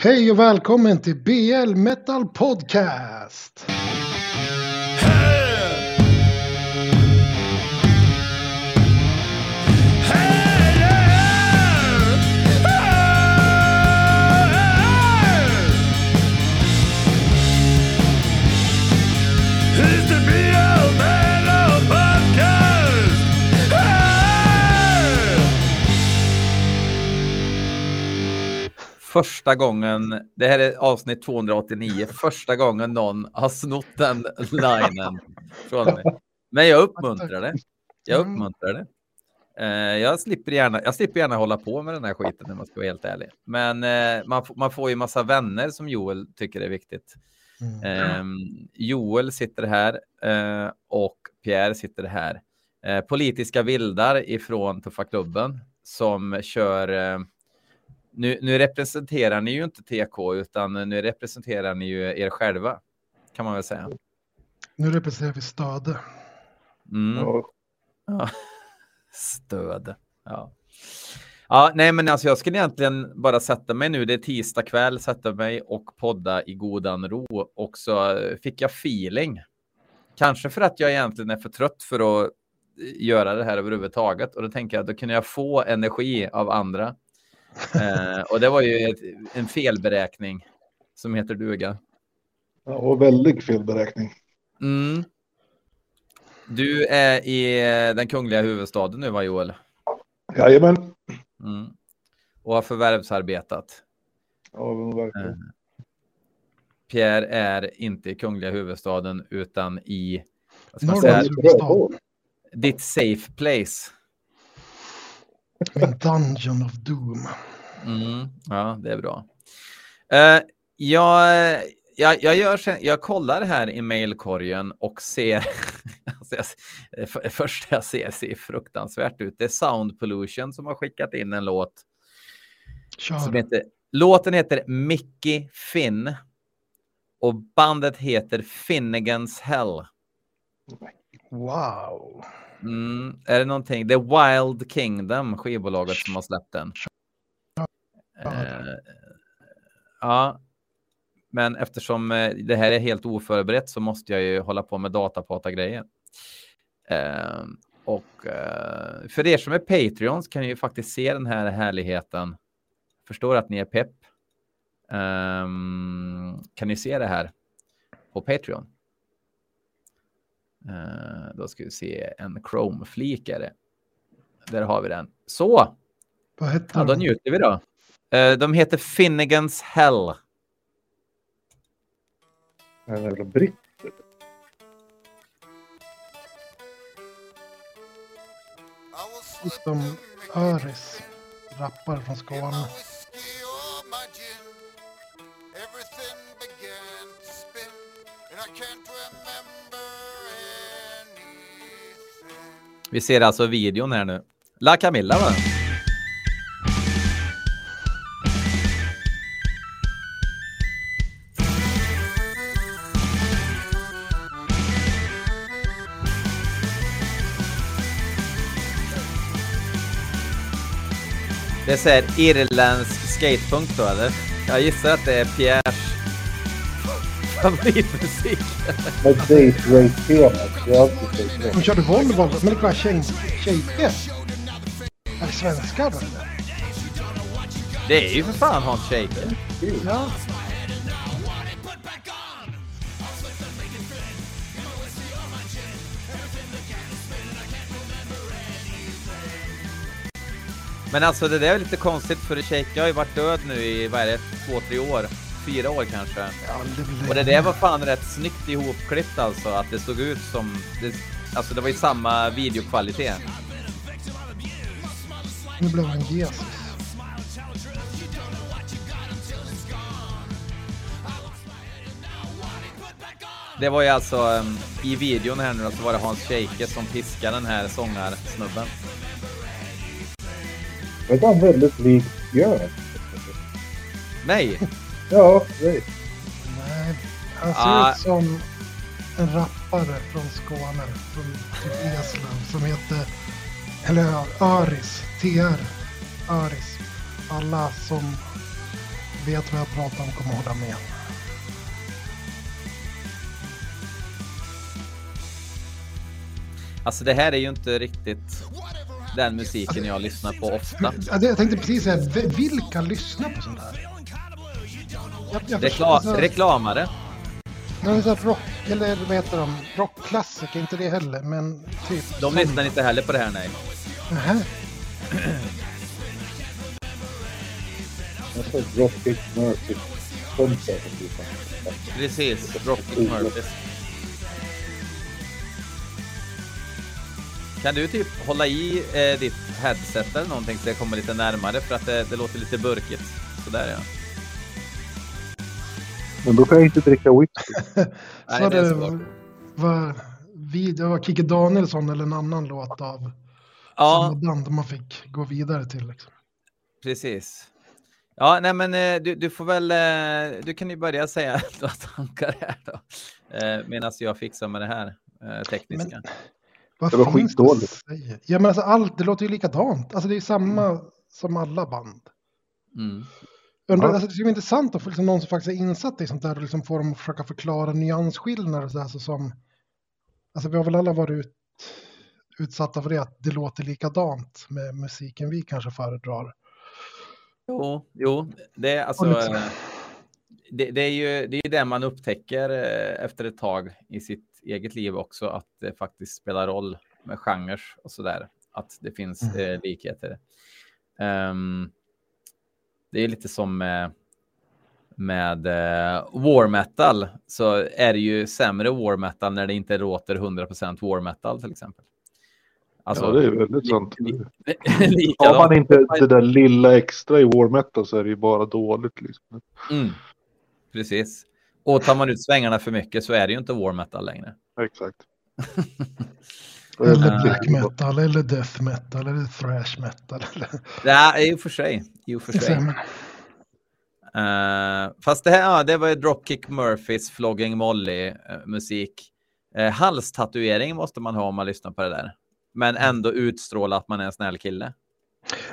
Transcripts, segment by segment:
Hej och välkommen till BL Metal Podcast! Första gången, det här är avsnitt 289, första gången någon har snott den linen från mig. Men jag uppmuntrar det. Jag uppmuntrar det. Eh, jag, slipper gärna, jag slipper gärna hålla på med den här skiten om man ska vara helt ärlig. Men eh, man, man får ju massa vänner som Joel tycker är viktigt. Eh, Joel sitter här eh, och Pierre sitter här. Politiska vildar ifrån Tuffa klubben som kör nu, nu, representerar ni ju inte TK utan nu representerar ni ju er själva kan man väl säga. Nu representerar vi Stöde. Mm. Ja. Stöd. Ja. Ja, nej, men alltså jag skulle egentligen bara sätta mig nu. Det är tisdag kväll, sätta mig och podda i godan ro och så fick jag feeling. Kanske för att jag egentligen är för trött för att göra det här överhuvudtaget och då tänker jag att då kunde jag få energi av andra eh, och det var ju ett, en felberäkning som heter duga. Ja, och väldigt felberäkning. Mm. Du är i den kungliga huvudstaden nu, va Joel? Jajamän. Mm. Och har förvärvsarbetat. Ja, verkligen. Eh, Pierre är inte i kungliga huvudstaden utan i vad ska man säga, ditt safe place. Min Dungeon of Doom. Mm, ja, det är bra. Uh, jag, jag, jag, gör, jag kollar här i mailkorgen och ser... alltså jag, först jag ser ser fruktansvärt ut. Det är Sound Pollution som har skickat in en låt. Som heter, låten heter Mickey Finn. Och bandet heter Finnegans Hell. Wow. Mm, är det någonting? The Wild Kingdom, skivbolaget som har släppt den. Uh, ja, men eftersom eh, det här är helt oförberett så måste jag ju hålla på med datapata-grejer. Uh, och uh, för er som är Patreons kan ni ju faktiskt se den här härligheten. Förstår att ni är pepp. Um, kan ni se det här på Patreon? Uh, då ska vi se en Chrome-flikare. Där har vi den. Så! Vad heter ja, då njuter vi då. Uh, de heter Finnegans Hell. En jävla britt. Som Öris, rappare från Skåne. Vi ser alltså videon här nu. La Camilla va? Det är såhär irländsk skatepunk då eller? Jag gissar att det är Pierre favoritmusik. Med Date. Det är alltid Date De körde Volvo, men det var Shape. Är det svenskar då? Det är ju för fan Hans Shaker. Ja. Men alltså det där är lite konstigt för Shaker har ju varit död nu i, vad är det, två, tre år? Fyra år kanske. Det och det där var fan rätt snyggt ihopklippt alltså, att det såg ut som, det, alltså det var ju samma videokvalitet. Nu blev han Jesus. Det var ju alltså um, i videon här nu då, så var det Hans Scheike som piskade den här sångarsnubben. Är han väldigt lik Björn? Nej! Ja, nej. Nej, han ser Ah. ut som en rappare från Skåne, från typ Eslöv, som heter, eller Öris, TR, Öris. Alla som vet vad jag pratar om kommer hålla med. Alltså det här är ju inte riktigt den musiken jag lyssnar på ofta. Det- Jag tänkte precis säga, vilka lyssnar på sånt här? Jag, jag Rekla förstår- reklamare. Men så rock, eller vad heter de? Rockklassiker, inte det heller, men typ. De som- lyssnar inte heller på det här nej. Nähä. Jag sa Dropkick Murphy. Konsert. Precis, Dropkick Murphys. Kan du typ hålla i eh, ditt headset eller någonting så jag kommer lite närmare för att det, det låter lite burkigt. Sådär ja. Men då kan jag inte dricka whisky. Nej, Så det är det svårt. var, vi, det var Kikki Danielsson eller en annan låt av Ja, samma band man fick gå vidare till. Liksom. precis. Ja, nej men eh, du, du får väl, eh, du kan ju börja säga några tankar här då. Eh, Medan jag fixar med det här tekniska. Vad Det var fan ska jag skitdåligt. säga? Ja, men alltså, allt, det låter ju likadant. Alltså, det är samma som alla band. Mm. Undrar, Ja. alltså, det skulle vara intressant att få liksom, någon som faktiskt är insatt i sånt där och liksom få dem att försöka förklara nyansskillnader. och Så här, så som, alltså, vi har väl alla varit ut, utsatta för det, att det låter likadant med musiken vi kanske föredrar. Jo, jo, det är alltså. Liksom- eh, Det, det är ju det, är det man upptäcker eh, efter ett tag i sitt eget liv också, att det faktiskt spelar roll med genrer och så där. Att det finns Mm. eh, likheter. Ehm, det är lite som med, med eh, war metal så är det ju sämre war metal när det inte låter 100% war metal till exempel. Alltså, ja, det är väldigt sant. Har likadant. man inte det där lilla extra i war metal så är det ju bara dåligt. Liksom. Mm. Precis. Och tar man ut svängarna för mycket så är det ju inte war metal längre. Exakt. Eller black metal, eller death metal, eller thrash metal. Eller, Ja, i och för sig. I och för sig. Men, Eh, fast det här, ja, det var ju Dropkick Murphys Flogging Molly eh, musik. Uh, halstatuering måste man ha om man lyssnar på det där. Men ändå utstråla att man är en snäll kille.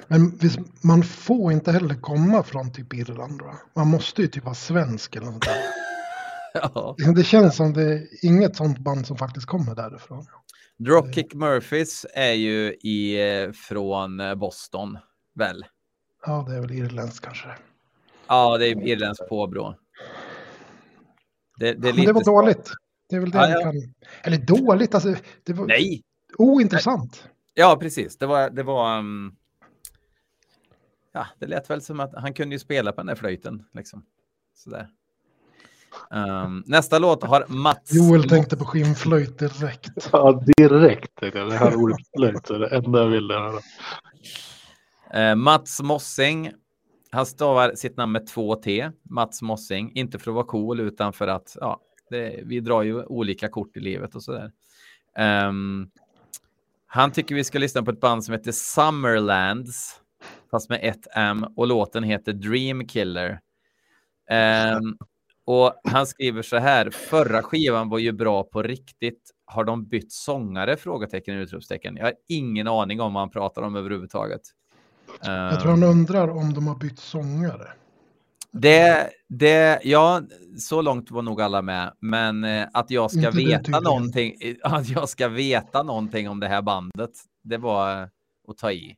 men visst, man får inte heller komma från typ Irland. Va? Man måste ju typ vara svensk eller något där. ja. Det känns som det är inget sånt band som faktiskt kommer därifrån. Dropkick Murphys är ju i, eh, från eh, Boston, väl? Ja, det är väl irländskt kanske. Ja, det är irländskt påbrå. Det, det är Men det var lite- dåligt. Det är väl det Ja, ja. kan... Eller dåligt, alltså. Det var Nej, ointressant. Ja, precis. Det var, det var... um, ja, det lät väl som att han kunde ju spela på den där flöjten. Liksom. Sådär. Um, nästa låt har Mats. Joel tänkte på skinnflöjt direkt. Ja, direkt. tänkte jag. Det här ordet flöjt är det enda jag ville höra. Eh, Mats Mossing. Han stavar sitt namn med två T. Mats Mossing. Inte för att vara cool utan för att ja, det, vi drar ju olika kort i livet och sådär. Ehm, han tycker vi ska lyssna på ett band som heter Summerlands. Fast med ett M. Och låten heter Dream Killer. Ehm, och han skriver så här. Förra skivan var ju bra på riktigt. Har de bytt sångare? Frågetecken, utropstecken. Jag har ingen aning om vad han pratar om överhuvudtaget. Jag tror han undrar om de har bytt sångare. Det, det, ja, så långt var nog alla med. Men eh, att jag ska Inte veta någonting, att jag ska veta någonting om det här bandet, det var eh, att ta i.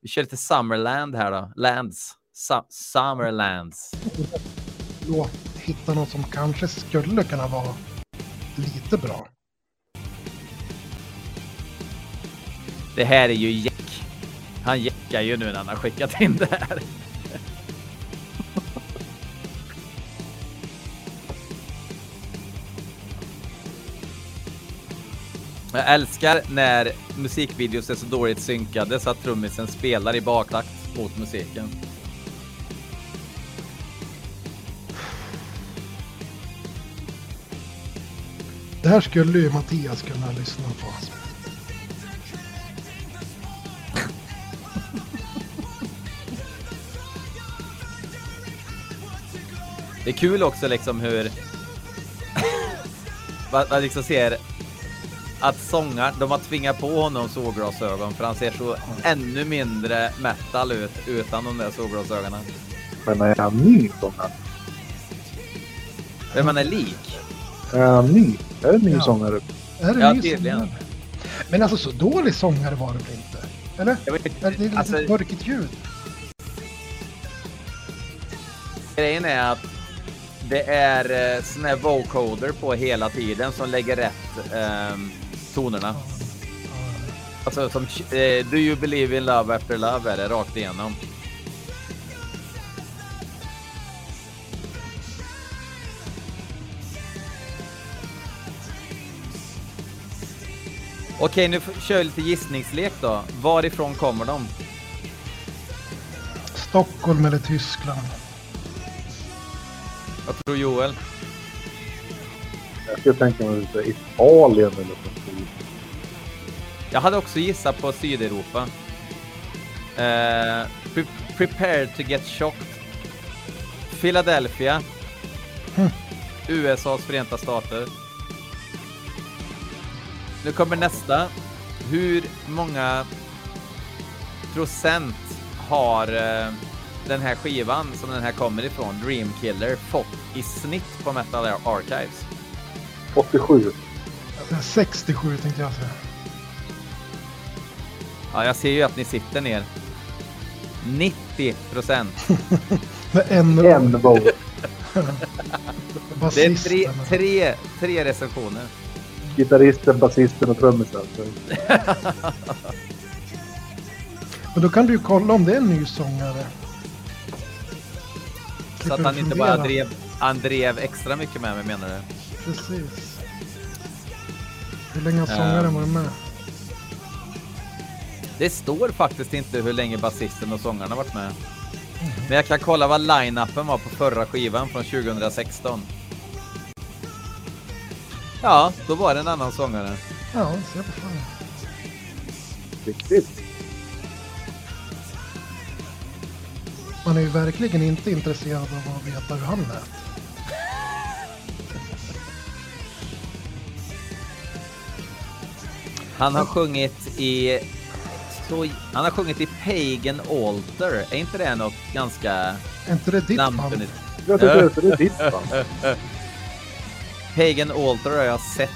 Vi kör lite Summerland här då. Lands. Su- Summerlands. Låt hitta något som kanske skulle kunna vara lite bra. Det här är ju Jack. Han jackar ju nu när han har skickat in det här. Jag älskar när musikvideos är så dåligt synkade så att trummisen spelar i baktakt mot musiken. Det här skulle ju Mattias kunna lyssna på. Det är kul också liksom hur man, man liksom ser att sångaren, de har tvingat på honom solglasögon för han ser så ännu mindre metal ut utan de där solglasögonen. Men är han ny sångare? Vem man är lik? Är han ny? Är det en ny Ja. sångare? Är det Ja, ny tydligen. sångare? Men alltså så dålig sångare var det väl inte? Eller? Jag vet Är det inte. lite Alltså, mörkigt ljud? grejen är att det är eh, sån här vocoder på hela tiden som lägger rätt ehm, tonerna. Alltså som eh, Do you believe in love after love är det rakt igenom. Okej, nu kör vi lite gissningslek då. Varifrån kommer de? Stockholm eller Tyskland? Vad tror Joel? Jag skulle tänka mig lite Italien eller något. Jag hade också gissat på Sydeuropa. Eh, pre prepare to get shocked. Philadelphia. Hm. USAs förenta stater. Nu kommer nästa. Hur många procent har eh, den här skivan som den här kommer ifrån, Dreamkiller, fått i snitt på Metal Archives? 87. Alltså, 67 tänkte jag säga. Ja, jag ser ju att ni sitter ner. 90 procent. Med en En vote. Det är tre, tre, tre recensioner. Gitarristen, basisten och trummisen. Men då kan du ju kolla om det är en ny sångare. Så att han inte bara drev, han drev extra mycket med mig menar du? Precis. Hur länge har sångaren Ehm. varit med? Det står faktiskt inte hur länge basisten och sångaren har varit med. Men jag kan kolla vad line-upen var på förra skivan från 2016. Ja, då var det en annan sångare. Ja, se på fan. Riktigt. Man är ju verkligen inte intresserad av att veta hur han lät. Han har sjungit i... Så, han har sjungit i Pagan Altar. Är inte det något ganska Är inte det ditt band? namnkunnigt? Jag tycker det är ditt band. Pagan Altar har jag sett.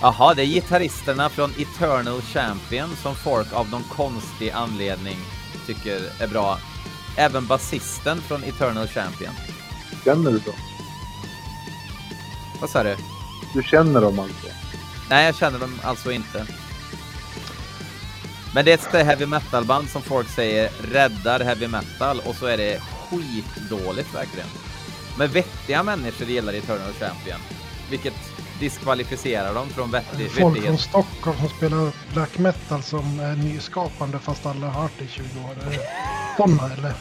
Jaha, det är gitarristerna från Eternal Champion som folk av någon konstig anledning tycker är bra. Även basisten från Eternal Champion. Känner du dem? Vad sa du? Du känner dem alltså? Nej, jag känner dem alltså inte. Men det är ett heavy metal-band som folk säger räddar heavy metal och så är det skitdåligt verkligen. Men vettiga människor gillar Eternal Champion, vilket diskvalificerar dem från vettig, Folk från vettighet. Stockholm som spelar black metal som är nyskapande fast alla har hört det i 20 år. Sådana eller?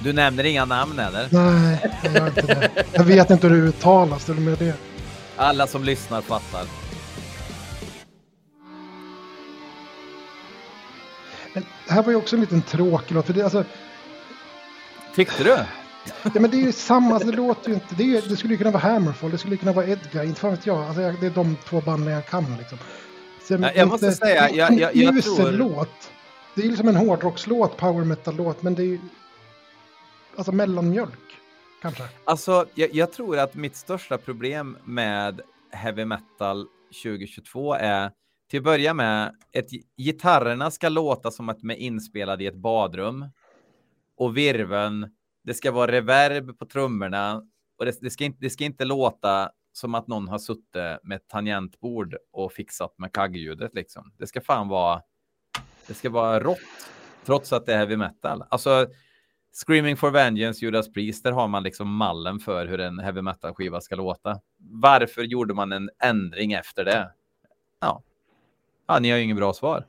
Du nämner inga namn eller? Nej, jag gör inte det. Jag vet inte hur det uttalas, det är med det. Alla som lyssnar fattar. Men det här var ju också en liten tråkig låt. För det, alltså, Tyckte du? Ja, men det är ju samma, alltså, det låter ju inte. Det, ju, det skulle ju kunna vara Hammerfall, det skulle kunna vara Edgar, inte fan vet jag. Alltså, det är de två banden jag kan liksom. Sen, Ja, jag måste säga, jag- jag- jag usel tror- låt. Det är ju liksom en hårdrockslåt, power metal-låt, men det är ju... Alltså mellanmjölk, kanske. Alltså, jag, jag tror att mitt största problem med heavy metal 2022 är till att börja med att gitarrerna ska låta som att de är inspelade i ett badrum och virveln, det ska vara reverb på trummorna och det, det, ska inte, det ska inte låta som att någon har suttit med ett tangentbord och fixat med kaggljudet liksom. Det ska fan vara, det ska vara rått trots att det är heavy metal. Alltså, Screaming for Vengeance, Judas Priest, där har man liksom mallen för hur en heavy metal-skiva ska låta. Varför gjorde man en ändring efter det? Ja, ja ni har ju inget bra svar.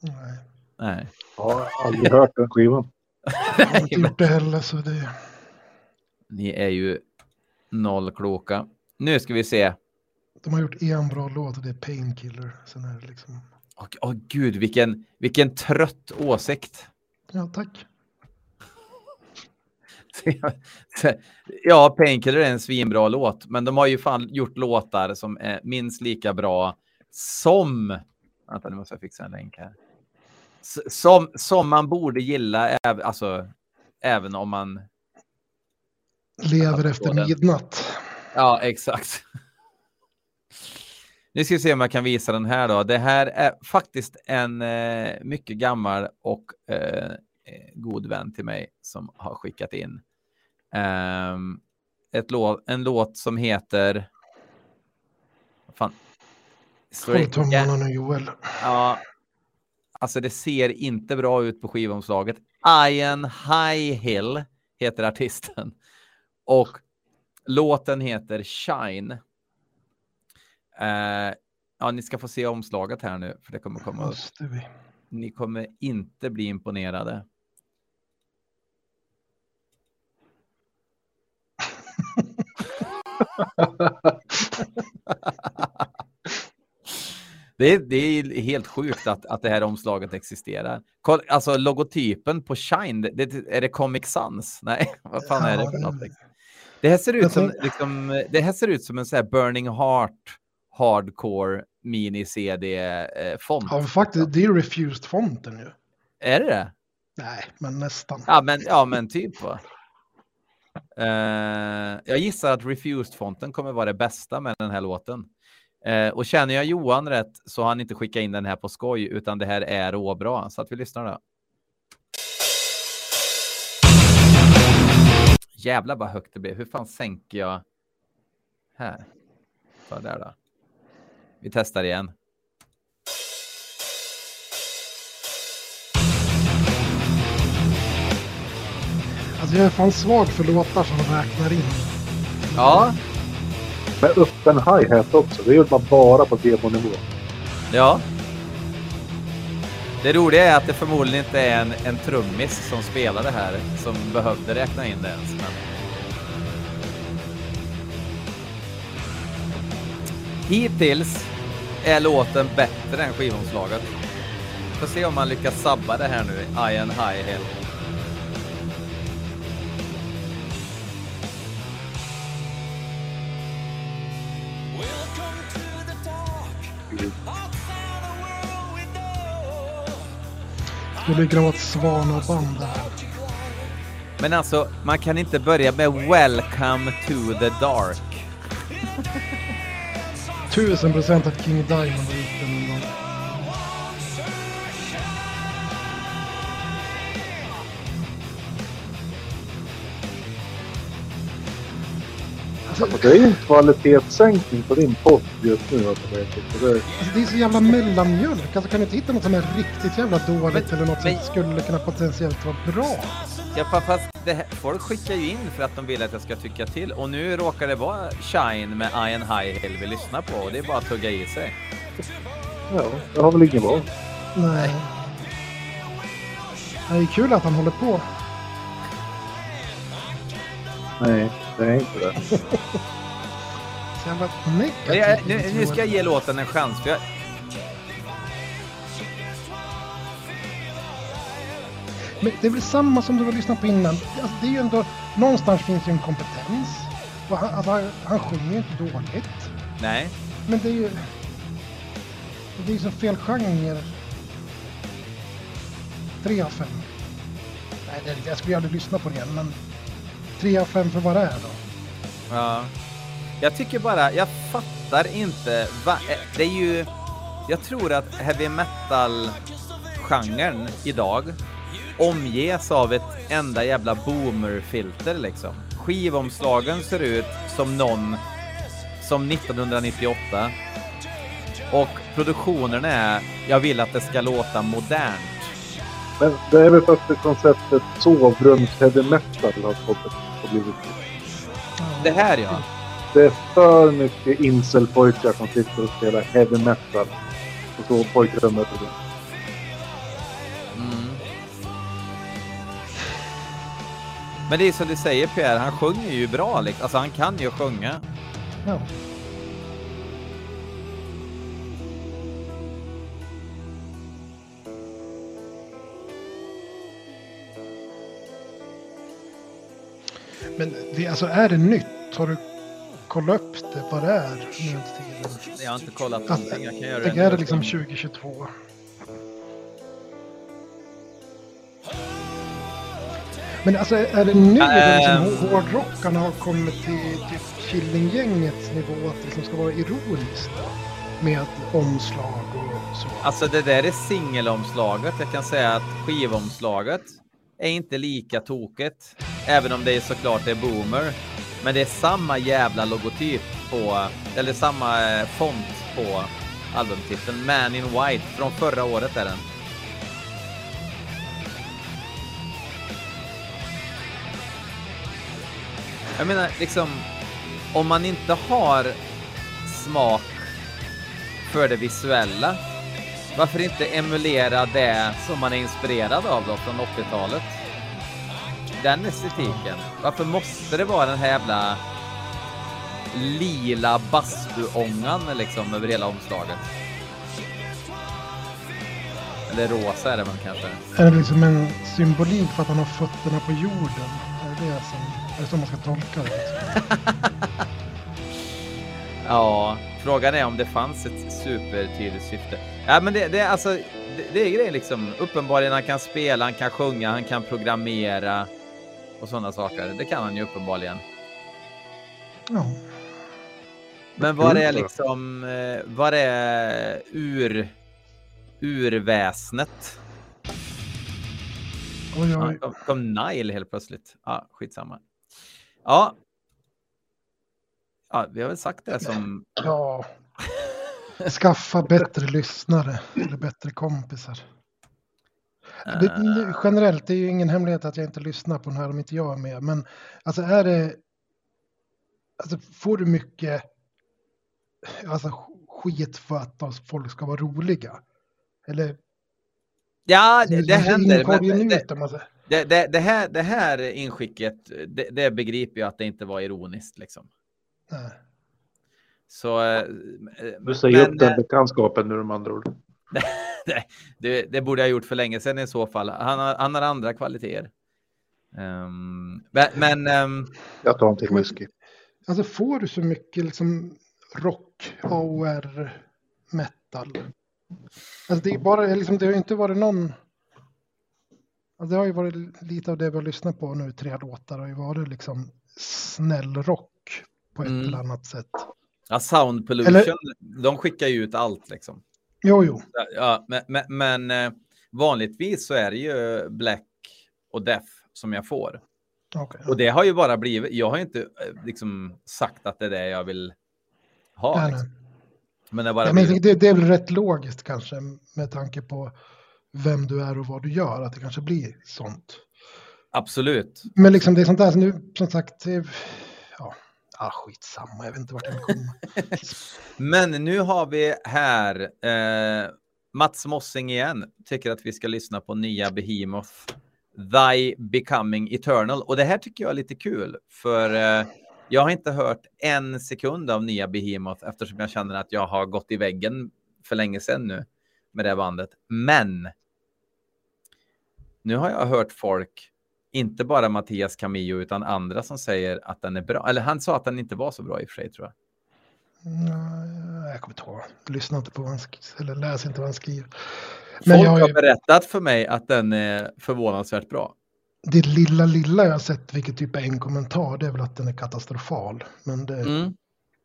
Nej, Nej. Jag har aldrig hört den skivan. Jag har inte gjort det heller så det... Ni är ju noll kloka. Nu ska vi se. De har gjort en bra låt och det är Painkiller. Sen är det liksom... Åh åh, gud, vilken, vilken trött åsikt. Ja, tack. ja, Painkiller är en svinbra låt, men de har ju fan gjort låtar som är minst lika bra som... Vänta, nu måste jag fixa en länk här. Som, som man borde gilla, alltså, även om man... Lever efter midnatt. Ja, exakt. Nu ska vi se om jag kan visa den här då. Det här är faktiskt en eh, mycket gammal och eh, god vän till mig som har skickat in eh, ett låt, en låt som heter... Fan. Håll tummarna nu Joel. Ja. Alltså det ser inte bra ut på skivomslaget. Ian High Hill heter artisten. Och låten heter Shine. Uh, ja, ni ska få se omslaget här nu, för det kommer komma upp. Ni kommer inte bli imponerade. det, är, det är helt sjukt att, att det här omslaget existerar. Alltså logotypen på Shine, det, är det Comic Sans? Nej, vad fan är det för någonting? Det här ser ut som, liksom, det här ser ut som en så här Burning Heart hardcore mini-CD-font. Ja, faktiskt, det är Refused-fonten ju. Är det det? Nej, men nästan. Ja, men, ja, men typ. Va? Uh, jag gissar att Refused-fonten kommer vara det bästa med den här låten. Uh, och känner jag Johan rätt så har han inte skickat in den här på skoj, utan det här är råbra. Så att vi lyssnar då. Jävlar vad högt det blev. Hur fan sänker jag? Här. Så där då. Vi testar igen. Alltså jag är fan svag för låtar som räknar in. Ja. Med öppen hi-hat också. Det gjorde man bara på demonivå. Ja. Det roliga är att det förmodligen inte är en, en trummis som spelar det här som behövde räkna in det ens. Men... Hittills är låten bättre än skivomslaget. Får se om man lyckas sabba det här nu, Iron High Hill. Skulle kunna vara ett Svanaband. Men alltså, man kan inte börja med Welcome to the Dark. Tusen procent att King Diamond har gjort den det är ju en kvalitetssänkning på din podd just nu. Alltså, det, är... Alltså, det är så jävla mellanmjölk. Alltså, kan du inte hitta något som är riktigt jävla dåligt men, eller något men... som skulle kunna potentiellt vara bra? Ja, fast det, folk skickar ju in för att de vill att jag ska tycka till. Och nu råkar det vara Shine med Iron High Hill vi lyssnar på. Och det är bara att tugga i sig. Ja, det har väl ingen val. Nej. Det är kul att han håller på. Nej, det är inte det. jag, nu, nu ska jag ge låten en chans. För jag, Men det är väl samma som du har lyssnat på innan. Alltså, det är ju ändå, någonstans finns ju en kompetens. Och han, alltså, han, han sjunger ju inte dåligt. Nej. Men det är ju... Det är ju så fel genre. Tre av fem. Nej, det, jag skulle aldrig lyssna på det igen, men tre av fem för vad det är då. Ja. Jag tycker bara, jag fattar inte. Va, det är ju... Jag tror att heavy metal-genren idag omges av ett enda jävla boomerfilter liksom. Skivomslagen ser ut som någon som 1998 och produktionen är jag vill att det ska låta modernt. Men det är väl för att konceptet sovrums heavy metal har fått blivit. Det här ja. Det är för mycket incelpojkar som sitter och spelar heavy metal på så pojkrummet. Men det är som du säger Pierre, han sjunger ju bra. Liksom. Alltså han kan ju sjunga. Ja. Men det, alltså, är det nytt? Har du kollat upp det, vad det är? Nu jag har inte kollat någonting. Jag kan göra det. Är det liksom 2022? Men alltså är det nu äh... liksom hårdrockarna har kommit till, till Killinggängets nivå att det liksom ska vara ironiskt med omslag och så? Alltså det där är singelomslaget. Jag kan säga att skivomslaget är inte lika tokigt. Även om det är såklart är boomer. Men det är samma jävla logotyp på, eller samma eh, font på albumtiteln. Man in White från förra året är den. Jag menar liksom, om man inte har smak för det visuella, varför inte emulera det som man är inspirerad av då från 80-talet? Den estetiken. Varför måste det vara den här jävla lila bastuångan liksom över hela omslaget? Eller rosa är det väl kanske? Är det liksom en symbolik för att han har fötterna på jorden? Är det det som, är det så man ska tolka det? Liksom? Ja, frågan är om det fanns ett supertydligt syfte. Ja, men det, det är alltså, det, det är grejen liksom. Uppenbarligen han kan spela, han kan sjunga, han kan programmera och sådana saker. Det kan han ju uppenbarligen. Ja. Men vad är liksom, eh, vad är ur, urväsnet? Oj, Ja, oj. kom, kom Nile helt plötsligt. Ja, skitsamma. Ja. Ja, vi har väl sagt det som Ja. Skaffa bättre lyssnare eller bättre kompisar. Det, det, generellt, det är ju ingen hemlighet att jag inte lyssnar på den här om inte jag är med. Men alltså är det... Alltså får du mycket alltså, skit för att de- folk ska vara roliga? Eller? Ja, det, det händer. Men, det, det, det, det, här, det här inskicket, det, det begriper jag att det inte var ironiskt liksom. Nej. Så... eh, Du säger men, upp den bekantskapen nu med andra ord. det, det, det borde jag ha gjort för länge sedan i så fall. Han har, han har andra kvaliteter. Ehm, men ehm, Jag tar en till whisky. Alltså får du så mycket liksom rock, AOR, metal? Alltså det är bara, liksom, det har ju inte varit någon... Alltså det har ju varit lite av det vi har lyssnat på nu, tre låtar, har ju varit liksom snäll rock på ett Mm. eller annat sätt. ja, Sound Pollution, Eller- de skickar ju ut allt liksom. Jo, jo. Ja, men, men, men eh, vanligtvis så är det ju Black och Death som jag får. okej. Och det har ju bara blivit, jag har inte eh, liksom sagt att det är det jag vill ha. Nej, Liksom. nej. Men det bara Ja, men det, det är väl rätt logiskt kanske med tanke på vem du är och vad du gör, att det kanske blir sånt. absolut. Men liksom det är sånt där, nu som sagt, ah, skitsamma, jag vet inte vart jag kommer. Men nu har vi här eh, Mats Mossing igen. Tycker att vi ska lyssna på nya Behemoth. Thy Becoming Eternal. Och det här tycker jag är lite kul. För eh, jag har inte hört en sekund av nya Behemoth eftersom jag känner att jag har gått i väggen för länge sedan nu med det bandet. Men nu har jag hört folk, inte bara Mattias Camillo utan andra som säger att den är bra. Eller han sa att den inte var så bra i och för sig tror jag. Nej, jag kommer inte ihåg. Jag lyssnar inte på vad han skriver, eller läser inte vad han skriver. Men Folk jag har har ju, berättat för mig att den är förvånansvärt bra. det lilla, lilla jag har sett, vilket typ är en kommentar, det är väl att den är katastrofal. Men det, Mm.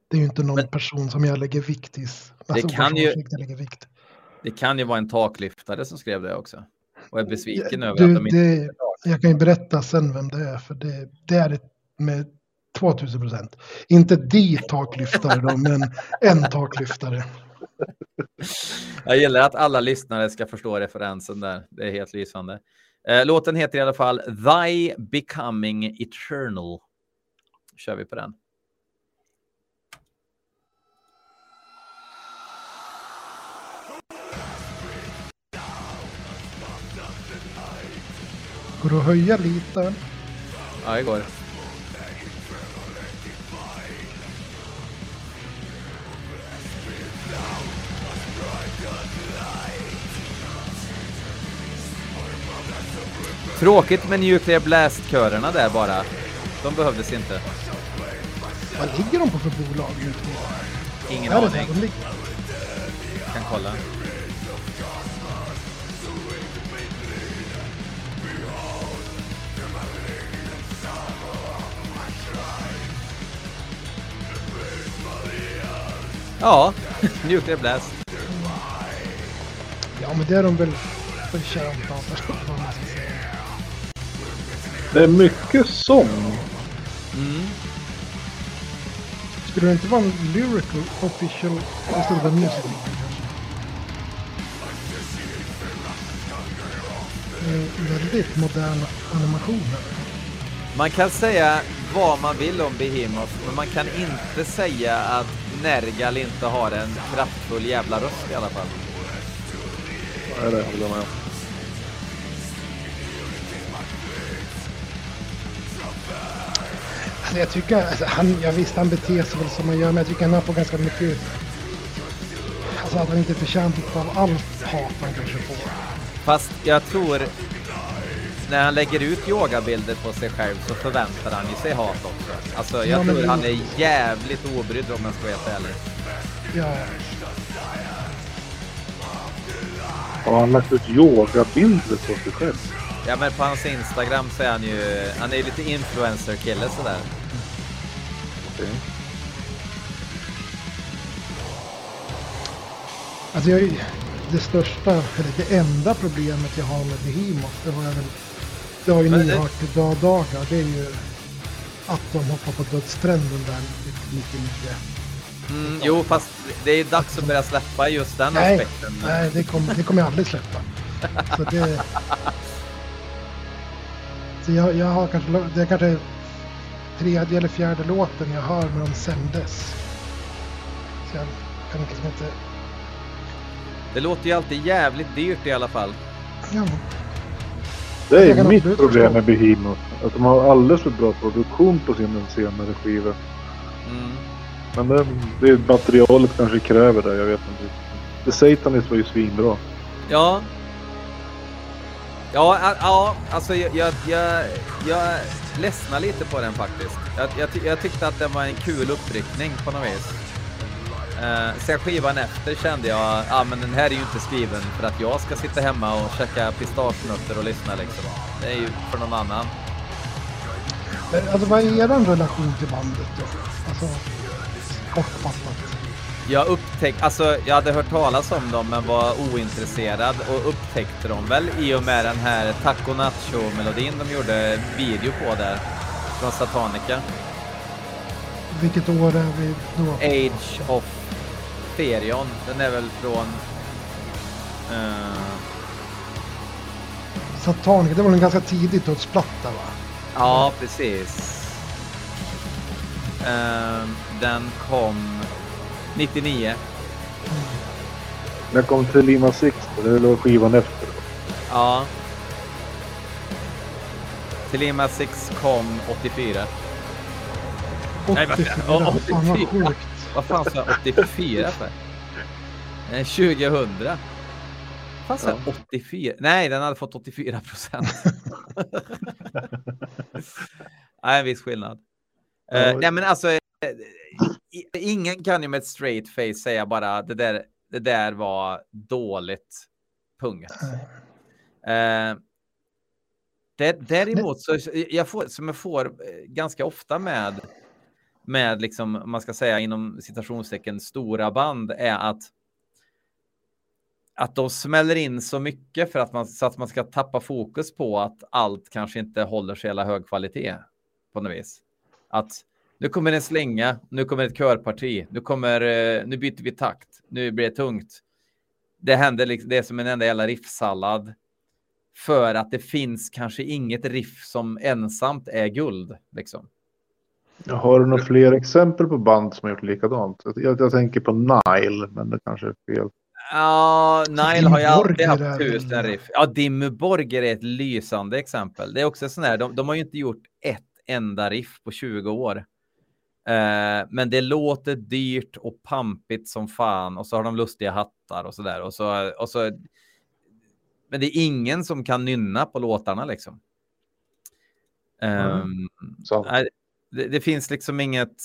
det är ju inte någon Men- person som jag lägger vikt i. Alltså, kan vars ju-. Det kan ju vara en taklyftare som skrev det också. Och är besviken Ja, över du, att de inte... det, jag kan ju berätta sen vem det är, för det, det är det med 2000 procent. Inte de taklyftare då, men en taklyftare. Jag gillar att alla lyssnare ska förstå referensen där. Det är helt lysande. Eh, låten heter i alla fall Thy Becoming Eternal. Kör vi på den. Går det att höja lite? Ja, det går. Tråkigt med Nuclear Blast-körerna där bara. De behövdes inte. Vad ligger de på för bolag? Ingen aning. Kan kolla. Ja, Nuclear Blast. Ja, men det är de väl förtjänta av. Det är mycket sång. Mm. Skulle det inte vara en lyrical official? Skulle vara music väldigt moderna animationer. Man kan säga vad man vill om Behemoth, men man kan inte säga att Nergal inte har en kraftfull jävla röst i alla fall. Nej, det håller jag med. Alltså jag tycker, alltså han, jag visst han beter sig väl som han gör, men jag tycker han får ganska mycket... Alltså att han inte är förtjänt av allt hat han kanske får. Fast jag tror när han lägger ut yogabilder på sig själv så förväntar han ju sig hat också. Alltså jag Ja, tror han är jävligt obrydd om jag ska vara helt ärlig. Ja, Har han lagt ut yogabilder på sig själv? Ja men på hans Instagram så är han ju, han är ju lite influencer-kille sådär. Okej. alltså jag, det största, eller det enda problemet jag har med Behemoth, det var jag väl... Det har ju dag dagar, det är ju att de hoppar på dödstrenden där 99. Mm, jo fast det är dags att börja släppa just den Nej, aspekten. nej det, kommer det kommer jag aldrig släppa. Så det... Så jag, jag har kanske, det är kanske tredje eller fjärde låten jag hör när de sändes. Så jag kan liksom inte... Det låter ju alltid jävligt dyrt i alla fall. Ja, Det är mitt problem med Behemoth. Att de har alldeles för bra produktion på sin senare skiva. Mm. Men det, det materialet kanske kräver det, jag vet inte. The Satanist var ju svinbra. Ja. Ja, a- ja alltså jag, jag, jag, jag ledsnar lite på den faktiskt. Jag, jag, jag tyckte att det var en kul uppryckning på något vis. Uh, sen skivan efter kände jag, ja ah, men den här är ju inte skriven för att jag ska sitta hemma och käka pistagenötter och lyssna liksom. Det är ju för någon annan. Men alltså vad är er relation till bandet då? Alltså, kortfattat. Jag upptäckte, alltså jag hade hört talas om dem men var ointresserad och upptäckte dem väl i och med den här Taco Nacho-melodin de gjorde video på där. Från Satanica. Vilket år är vi då? Age of Therion. Den är väl från... eh, Satanica, det var en ganska tidigt dödsplatta va? ja, precis. Eh, den kom 99. När kom till Lima Six, det var skivan efter. Ja. Telema 6 kom 84. Nej, vad- 84, ja, fan vad 84. Vad fan sa jag 84 för? Eh, 2000. Vad sa jag 84? Nej, den hade fått 84 procent. Nej, en viss skillnad. Ja. nej, men alltså, eh, ingen kan ju med ett straight face säga bara det där, det där var dåligt. Punkt. Det, däremot så jag får, som jag får ganska ofta med med liksom, man ska säga inom citationstecken stora band är att att de smäller in så mycket för att man så att man ska tappa fokus på att allt kanske inte håller så jävla hög kvalitet på något vis. Att nu kommer en slänga, nu kommer ett körparti, nu kommer, eh, nu byter vi takt, nu blir det tungt. Det händer liksom, det är som en enda jävla riffsallad. För att det finns kanske inget riff som ensamt är guld liksom. Har du några fler exempel på band som har gjort likadant? Jag, jag tänker på Nile, men det kanske är fel. Ja, Nile har ju alltid haft tusen väl- riff. Ja, Dimmu Borgir är ett lysande exempel. Det är också sån här, de, de har ju inte gjort ett enda riff på 20 år. Eh, men det låter dyrt och pampigt som fan och så har de lustiga hattar och så där och så och så. Men det är ingen som kan nynna på låtarna liksom. Ehm, Så, Nej, det, det finns liksom inget.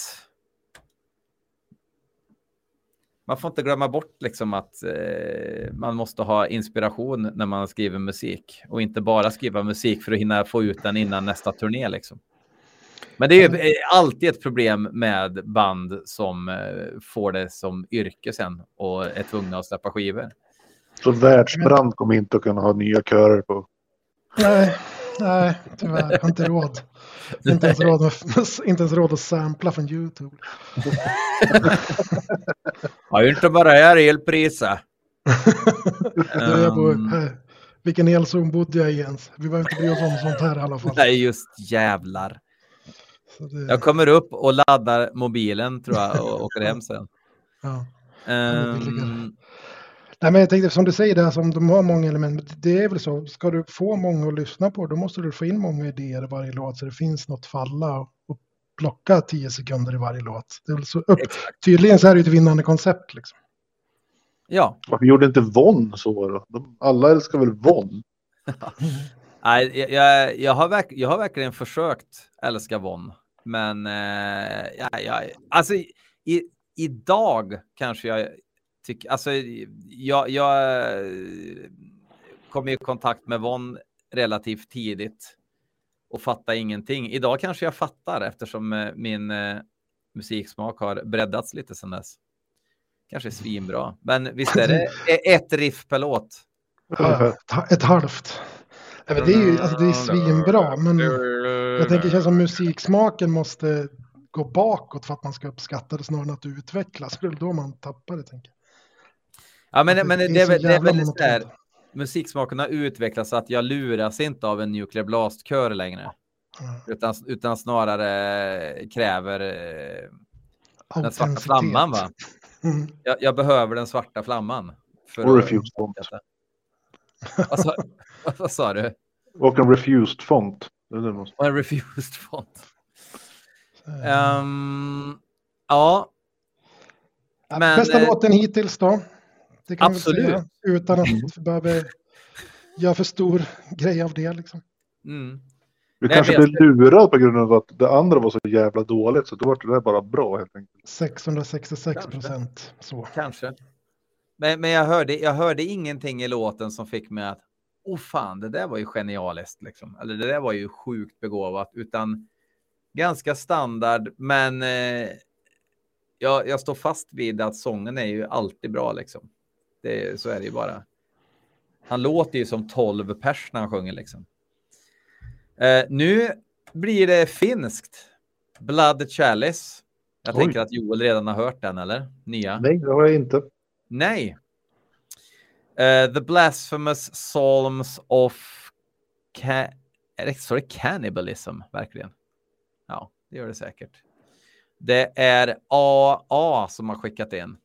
Man får inte glömma bort liksom att eh, man måste ha inspiration när man skriver musik och inte bara skriva musik för att hinna få ut den innan nästa turné liksom. Men det är ju alltid ett problem med band som eh, får det som yrke sen och är tvungna att släppa skivor. Så världsbrand kommer inte att kunna ha nya körer på. Nej, nej, tyvärr. Jag har inte råd. Inte ens råd, med, inte ens råd att sampla från YouTube. Har ju inte bara här elpriser. Du, jag bor, eh, vilken elzon bodde jag i ens? Vi behöver inte bry oss om sånt här i alla fall. Nej, just jävlar. Så det, Jag kommer upp och laddar mobilen tror jag och åker hem sen. ja. Ehm, Nej, men jag tänkte som du säger, det här som de har många element, men det är väl så, ska du få många att lyssna på, då måste du få in många idéer i varje låt så det finns något falla och, plocka tio sekunder i varje låt. Det är väl så upp, exakt. tydligen så är det ett vinnande koncept liksom. Ja, Varför gjorde inte Von så då? De, alla älskar väl Von? Nej, jag, jag, jag, har verk, jag har verkligen försökt älska Von. Men eh, ja, ja, alltså, i, idag kanske jag tycker... Alltså, jag, jag kom i kontakt med Von relativt tidigt och fattade ingenting. Idag kanske jag fattar eftersom eh, min eh, musiksmak har breddats lite sedan dess. Kanske svinbra. Men visst är det e- ett riff per låt? Ett, halvt. Nej, det är ju alltså, det är svinbra, men jag tänker känns som musiksmaken måste gå bakåt för att man ska uppskatta det snarare än att utvecklas. Det är då man tappar det, tänker. Ja, men, Att men det det, är det är väl så här, musiksmaken har utvecklats så att jag luras inte av en Nuclear Blast-kör längre. Ja. Utan, utan snarare kräver eh, den svarta flamman. Va? Mm. Jag, jag behöver den svarta flamman. För Och att- refused font. Vad sa, vad sa du? Och en refused font. Det det Och en refused font. Ja, ja, men, Bästa eh, låten hittills då? Det kan absolut. säga, utan att vi behöver göra för stor grej av det. Liksom. mm. Vi Nej, kanske blev lurade på grund av att det andra var så jävla dåligt så då var det där bara bra helt enkelt. 666 procent. Så. Kanske. Men, men jag, hörde, jag hörde ingenting i låten som fick mig att oh fan, det där var ju genialiskt. Liksom. Eller det där var ju sjukt begåvat. Utan ganska standard, men eh, jag, jag står fast vid att sången är ju alltid bra. Liksom. Det, så är det ju bara. Han låter ju som 12 pers när han sjunger. Liksom. Eh, nu blir det finskt. Blood Chalice. Jag Oj. tänker att Joel redan har hört den, eller? Nya? Nej, det har jag inte. Nej. Eh, the Blasphemous Psalms of... Ca- står det cannibalism, verkligen? Ja, det gör det säkert. Det är AA som har skickat in.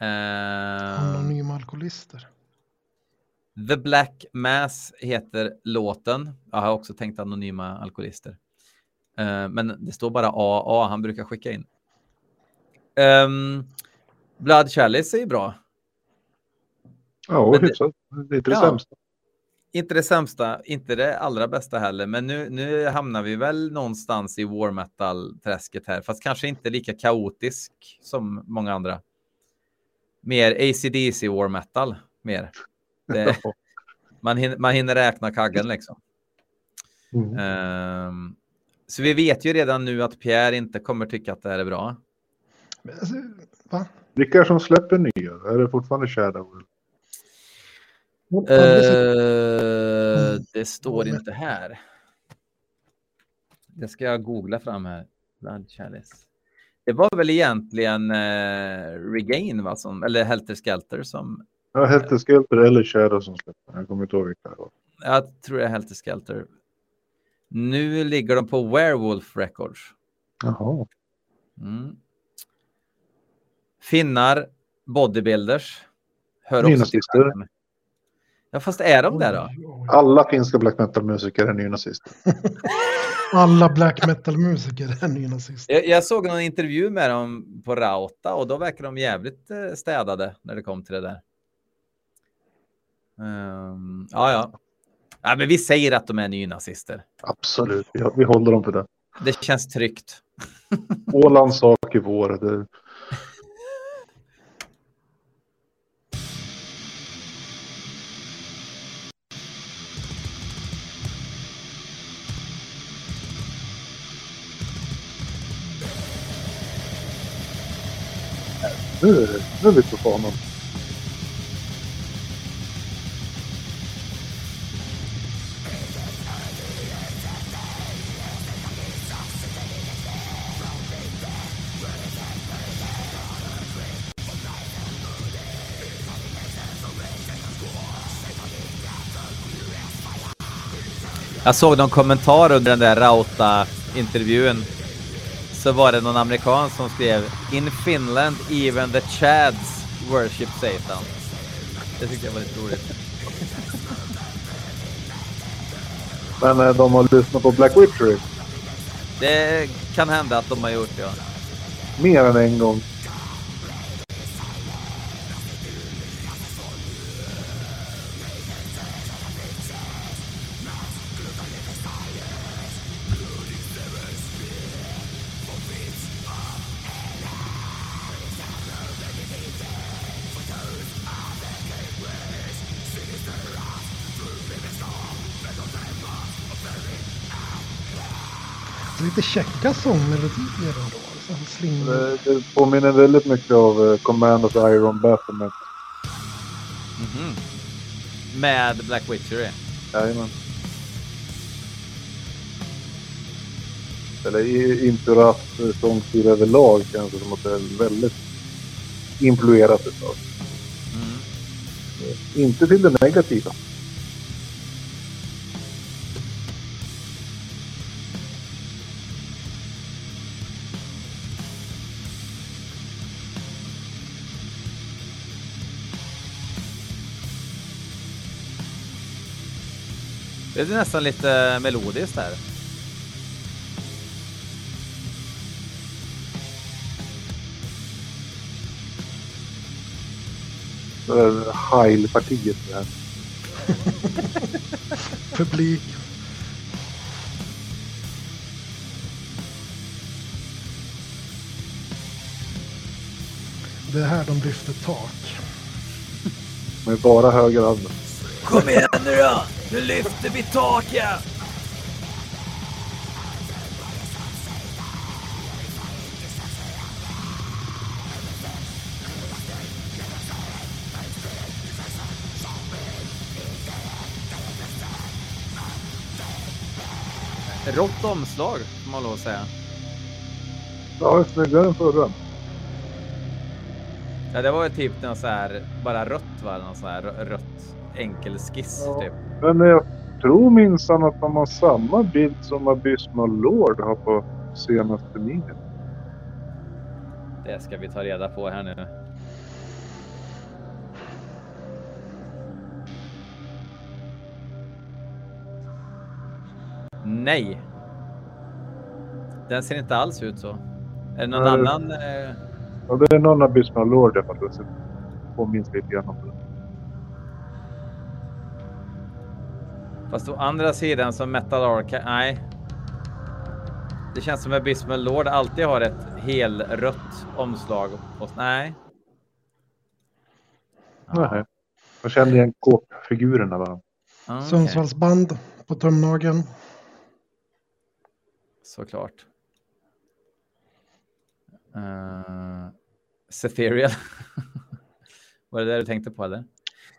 Eh, Anonyma alkoholister. The Black Mass heter låten. Jag har också tänkt anonyma alkoholister. Eh, men det står bara AA, han brukar skicka in. Um, Blood Chalice är ju bra. Ja, hyfsat. Det är inte det Ja. sämsta. Inte det sämsta, inte det allra bästa heller, men nu, nu hamnar vi väl någonstans i war metal-träsket här, fast kanske inte lika kaotisk som många andra. Mer ACDC war metal, mer. Det, man, hinner, man hinner räkna kaggen liksom. Mm. Ehm, så vi vet ju redan nu att Pierre inte kommer tycka att det här är bra. Men, Alltså, va? Vilka är det som släpper nya? Är det fortfarande Shadow? Aldrig sett- Eh, Mm. det står inte här. Det ska jag googla fram här. Blood Chalice. Det var väl egentligen eh, Regain, va? Som, eller Helter Skelter som... Ja, Helter Skelter eller Shadow som släpper. Jag kommer inte ihåg vilka det var. Jag tror det är Helter Skelter. Nu ligger de på Werewolf Records. Jaha. Mm. Finnar, bodybuilders. Hör Nynazister. genren. Ja, fast är de där då? Alla finska black metal-musiker är nynazister. Alla black metal-musiker är nynazister. Jag, jag såg någon intervju med dem på Rauta och då verkar de jävligt eh, städade när det kom till det där. Ehm, ja, ja. ja. Men vi säger att de är nynazister. Absolut, vi, vi håller dem för det. Det känns tryggt. Ålands sak i vår. Det, Nu är, det, nu är vi på banan. Jag såg någon kommentar under den där Rauta-intervjun. Så var det någon amerikan som skrev In Finland even the Chads worship Satan. Det tyckte jag var lite roligt. Men eh, de har lyssnat på Black Witchery Det kan hända att de har gjort. Ja. mer än en gång. Käcka sångmelodier ändå. Så här Sling... Det, det påminner väldigt mycket av eh, Command of Iron Baphomet. Mhm. Med Black Witchery. Jajamän. Eller Impuras eh, sångstil överlag känns det som att det är väldigt influerat utav. Mm. Inte till det negativa. Det är nästan lite melodiskt här. Heil-partiet. det här. publik. Det är här de lyfter tak. Med bara höger handen. Kom igen nu då! Nu lyfter vi taket! Rått omslag, får man lov att säga. Ja, snyggare än förra. Ja, det var ju typ något så här, bara rött va? Någon sån här rö- rött enkel skiss Ja. typ. Men jag tror minsann att de har samma bild som Abysmal Lord har på senaste minen. Det ska vi ta reda på här nu. Nej. Den ser inte alls ut så. Är det någon Nej. annan? Eh, Ja, det är någon Abysmal Lord jag faktiskt påminns lite grann om det. Fast å andra sidan som Metal Archive. Nej. Det känns som att Abysmal Lord alltid har ett helrött omslag. På, nej. Nej. Jag kände igen kåpfigurerna bara. Okej. Sundsvallsband på tumnageln. Såklart. Uh, Cethereal. Var det det du tänkte på eller?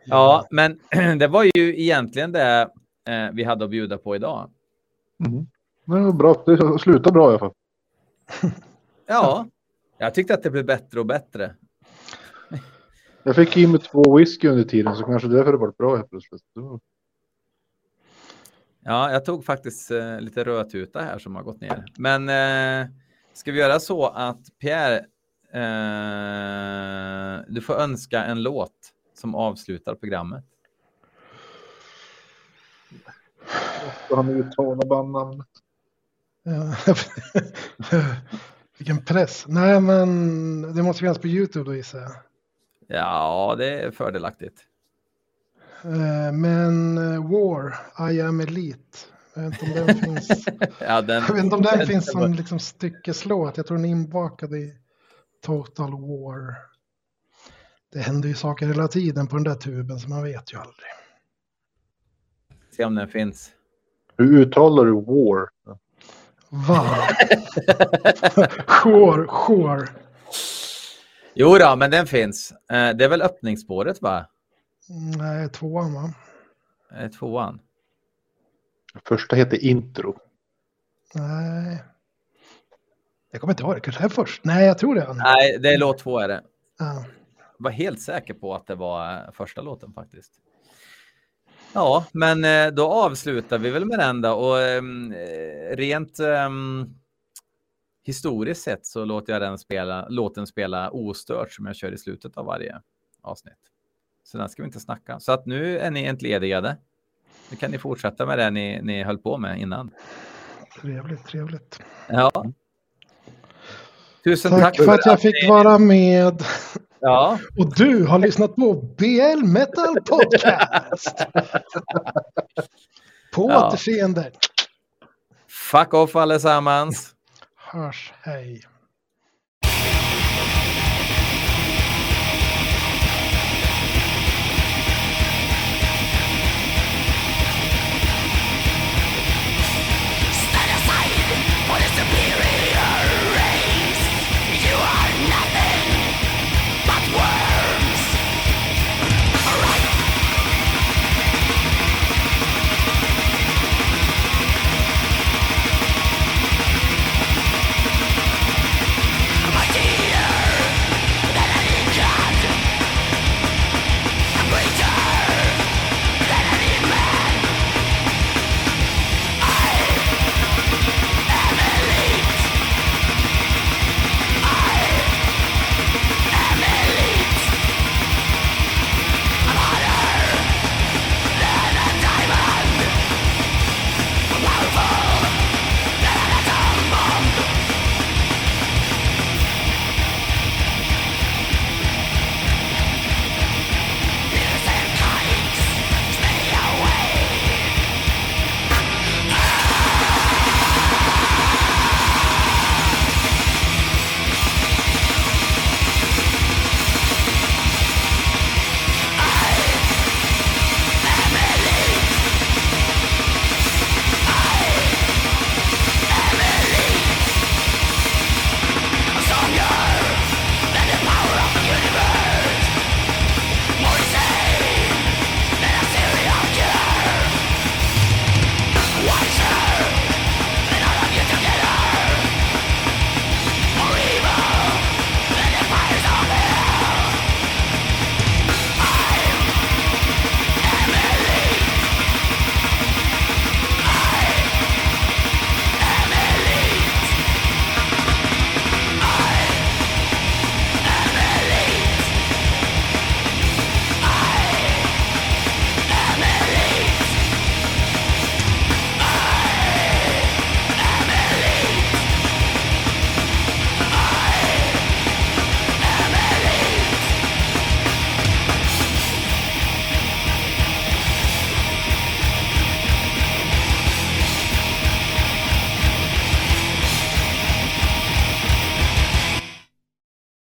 Ja, men det var ju egentligen det eh, vi hade att bjuda på idag. Mm. Men det var bra. Det slutar bra i alla fall. Ja, jag tyckte att det blev bättre och bättre. Jag fick i mig två whisky under tiden så kanske därför det var bra helt plötsligt. Ja, jag tog faktiskt eh, lite rödtuta här som har gått ner. Men eh, ska vi göra så att Pierre, eh, du får önska en låt som avslutar programmet. Så han uttalar bandnamnet. Ja. Vilken press. Nej, men det måste finnas på YouTube då gissar jag. Ja, det är fördelaktigt. Eh, Men eh, War, I am Elite. Jag vet inte om den finns. Ja, den, Jag vet inte om den den- finns som liksom styckeslåt. Jag tror den är inbakad i Total War. Det händer ju saker hela tiden på den där tuben så man vet ju aldrig. Se om den finns. Hur uttalar du war? Va? Sure, sure. Jo då, men den finns. Eh, det är väl öppningsspåret va? Nej, tvåan va? Eh, Tvåan. Första heter Intro. Nej. Jag kommer inte ihåg det. Kanske är först. Nej, jag tror det. Nej, det är låt två är det. Ja. var helt säker på att det var eh, första låten faktiskt. Ja, men eh, då avslutar vi väl med den då och ehm, eh, rent ehm, historiskt sett så låter jag den spela, låten spela ostört som jag kör i slutet av varje avsnitt. Så den ska vi inte snacka. Så att nu är ni entledigade. Nu kan ni fortsätta med det ni, ni höll på med innan. Trevligt, trevligt. Ja. Tusen Tack, tack, för att jag fick vara med. Ja, Och du har lyssnat på BL Metal Podcast. På Ja. återseende. fuck off allesammans. Hörs, hej.